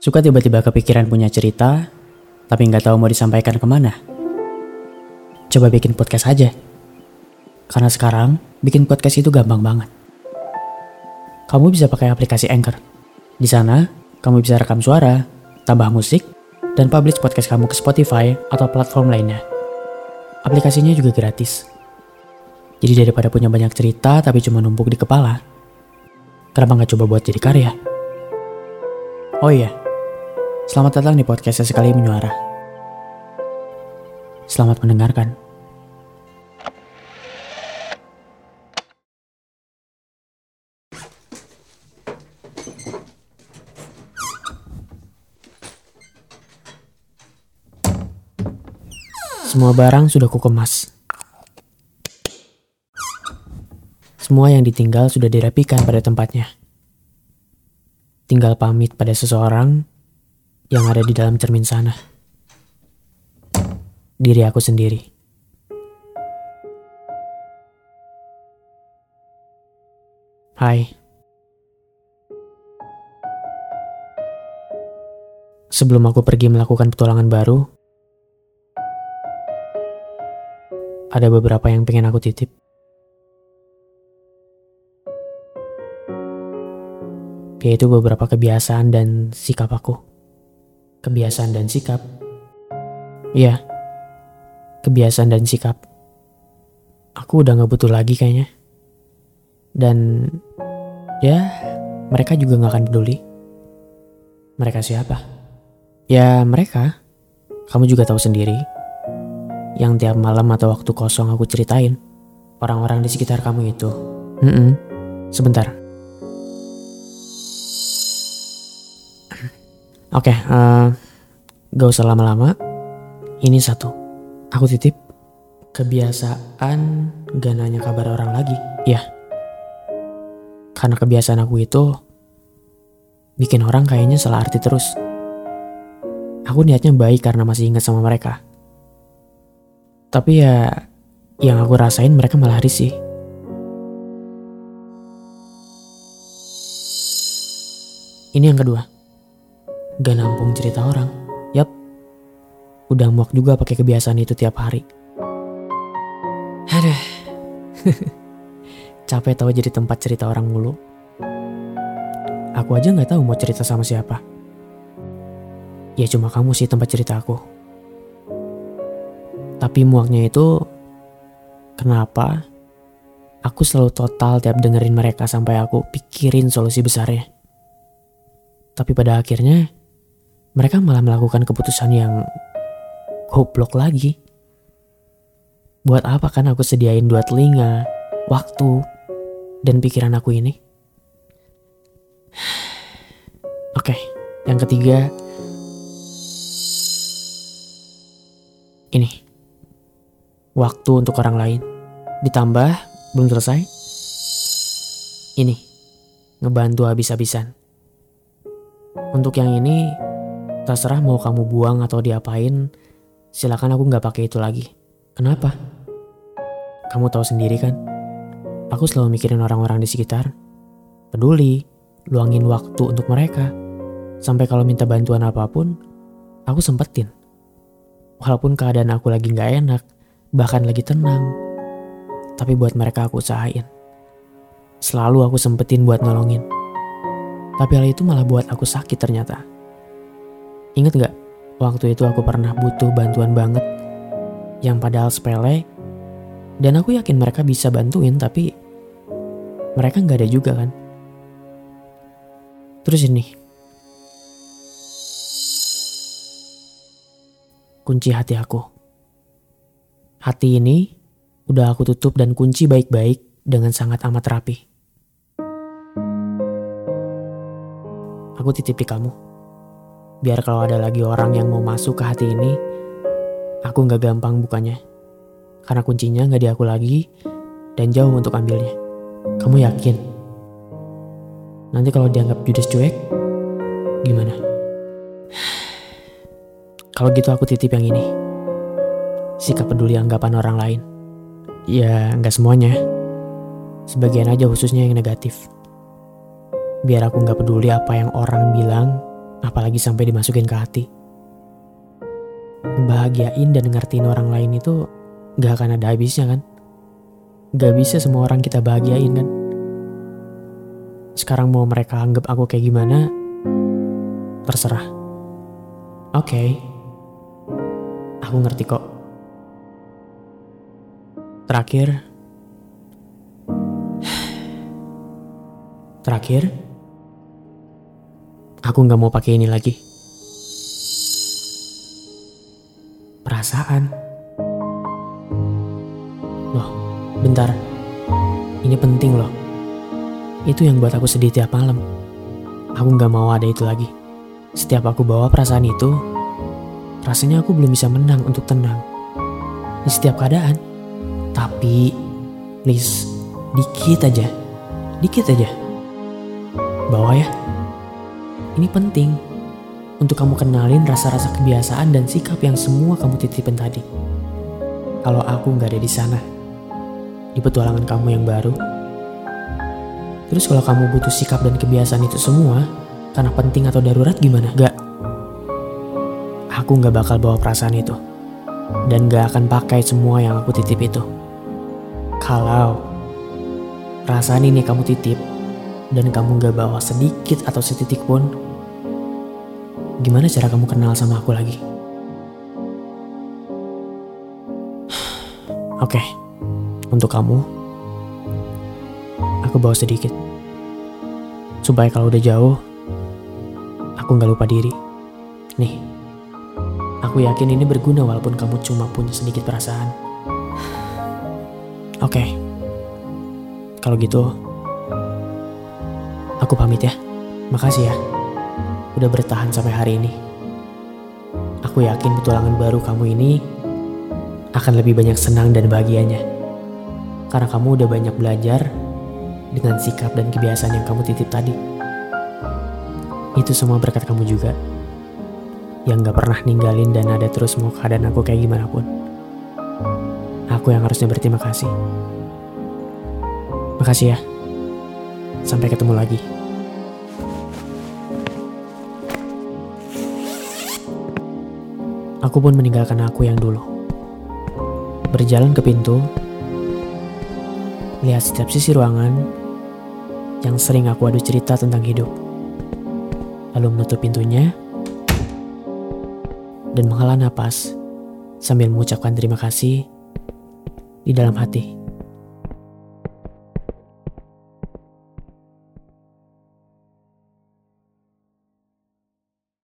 Suka tiba-tiba kepikiran punya cerita, tapi nggak tahu mau disampaikan ke mana. Coba bikin podcast aja. Karena sekarang, bikin podcast itu gampang banget. Kamu bisa pakai aplikasi Anchor. Di sana, kamu bisa rekam suara, tambah musik, dan publish podcast kamu ke Spotify atau platform lainnya. Aplikasinya juga gratis. Jadi daripada punya banyak cerita tapi cuma numpuk di kepala, kenapa nggak coba buat jadi karya? Oh iya, selamat datang di podcast Sekali Menyuara. Selamat mendengarkan. Semua barang sudah kukemas. Semua yang ditinggal sudah dirapikan pada tempatnya. Tinggal pamit pada seseorang yang ada di dalam cermin sana. Diri aku sendiri. Hai. Sebelum aku pergi melakukan petualangan baru, ada beberapa yang pengen aku titip. Yaitu beberapa kebiasaan dan sikap aku. Kebiasaan dan sikap. Iya, kebiasaan dan sikap. Aku udah gak butuh lagi kayaknya. Dan ya, mereka juga gak akan peduli. Mereka siapa? Ya mereka. Kamu juga tahu sendiri yang tiap malam atau waktu kosong aku ceritain. Orang-orang di sekitar kamu itu. Mm -mm. Sebentar. Oke, okay, uh, gak usah lama-lama. Ini satu. Aku titip kebiasaan gak nanya kabar orang lagi. Ya. Karena kebiasaan aku itu bikin orang kayaknya salah arti terus. Aku niatnya baik karena masih ingat sama mereka. Tapi ya yang aku rasain mereka malah risih. Ini yang kedua. Gak nampung cerita orang. Yap. Udah muak juga pakai kebiasaan itu tiap hari. Aduh. Capek tau jadi tempat cerita orang mulu. Aku aja gak tahu mau cerita sama siapa. Ya cuma kamu sih tempat cerita aku. Tapi muaknya itu kenapa aku selalu total tiap dengerin mereka sampai aku pikirin solusi besarnya. Tapi pada akhirnya mereka malah melakukan keputusan yang goblok lagi. Buat apa kan aku sediain dua telinga, waktu, dan pikiran aku ini? Oke, yang ketiga, ini waktu untuk orang lain. Ditambah, belum selesai. Ini, ngebantu habis-habisan. Untuk yang ini, terserah mau kamu buang atau diapain, silakan aku nggak pakai itu lagi. Kenapa? Kamu tahu sendiri kan? Aku selalu mikirin orang-orang di sekitar. Peduli, luangin waktu untuk mereka. Sampai kalau minta bantuan apa pun, aku sempetin. Walaupun keadaan aku lagi nggak enak, bahkan lagi tenang. Tapi buat mereka aku usahain. Selalu aku sempetin buat nolongin. Tapi hal itu malah buat aku sakit ternyata. Ingat gak? Waktu itu aku pernah butuh bantuan banget. Yang padahal sepele. Dan aku yakin mereka bisa bantuin tapi mereka gak ada juga kan. Terus ini. Kunci hati aku. Hati ini udah aku tutup dan kunci baik-baik dengan sangat amat rapi. Aku titip di kamu. Biar kalau ada lagi orang yang mau masuk ke hati ini, aku nggak gampang bukanya. Karena kuncinya nggak di aku lagi dan jauh untuk ambilnya. Kamu yakin? Nanti kalau dianggap judes cuek, gimana? Kalau gitu aku titip yang ini sikap peduli anggapan orang lain. Ya, nggak semuanya. Sebagian aja khususnya yang negatif. Biar aku nggak peduli apa yang orang bilang Apalagi sampai dimasukin ke hati. Bahagiain dan ngertiin orang lain itu gak akan ada habisnya kan? Gak bisa semua orang kita bahagiain kan? Sekarang mau mereka anggap aku kayak gimana, terserah. Oke, okay. aku ngerti kok. Terakhir, terakhir, aku nggak mau pakai ini lagi. Perasaan. Loh, bentar. Ini penting loh. Itu yang buat aku sedih tiap malam. Aku nggak mau ada itu lagi. Setiap aku bawa perasaan itu, rasanya aku belum bisa menang untuk tenang. Di setiap keadaan. Tapi, please, dikit aja. Dikit aja. Bawa ya. Ini penting untuk kamu kenalin rasa-rasa kebiasaan dan sikap yang semua kamu titipin tadi. Kalau aku nggak ada di sana, di petualangan kamu yang baru, Terus kalau kamu butuh sikap dan kebiasaan itu semua, karena penting atau darurat gimana? Gak. Aku gak bakal bawa perasaan itu. Dan gak akan pakai semua yang aku titip itu. Kalau perasaan ini kamu titip, dan kamu gak bawa sedikit atau setitik pun, gimana cara kamu kenal sama aku lagi? Oke, okay. untuk kamu, aku bawa sedikit. Supaya kalau udah jauh, aku nggak lupa diri. Nih, aku yakin ini berguna walaupun kamu cuma punya sedikit perasaan. Oke, okay. kalau gitu, aku pamit ya. Makasih ya, udah bertahan sampai hari ini. Aku yakin petualangan baru kamu ini akan lebih banyak senang dan bahagianya. Karena kamu udah banyak belajar dengan sikap dan kebiasaan yang kamu titip tadi. Itu semua berkat kamu juga. Yang gak pernah ninggalin dan ada terus mau keadaan aku kayak gimana pun. Aku yang harusnya berterima kasih. Makasih ya. Sampai ketemu lagi. Aku pun meninggalkan aku yang dulu. Berjalan ke pintu, lihat setiap sisi ruangan yang sering aku adu cerita tentang hidup. Lalu menutup pintunya dan menghela napas sambil mengucapkan terima kasih di dalam hati.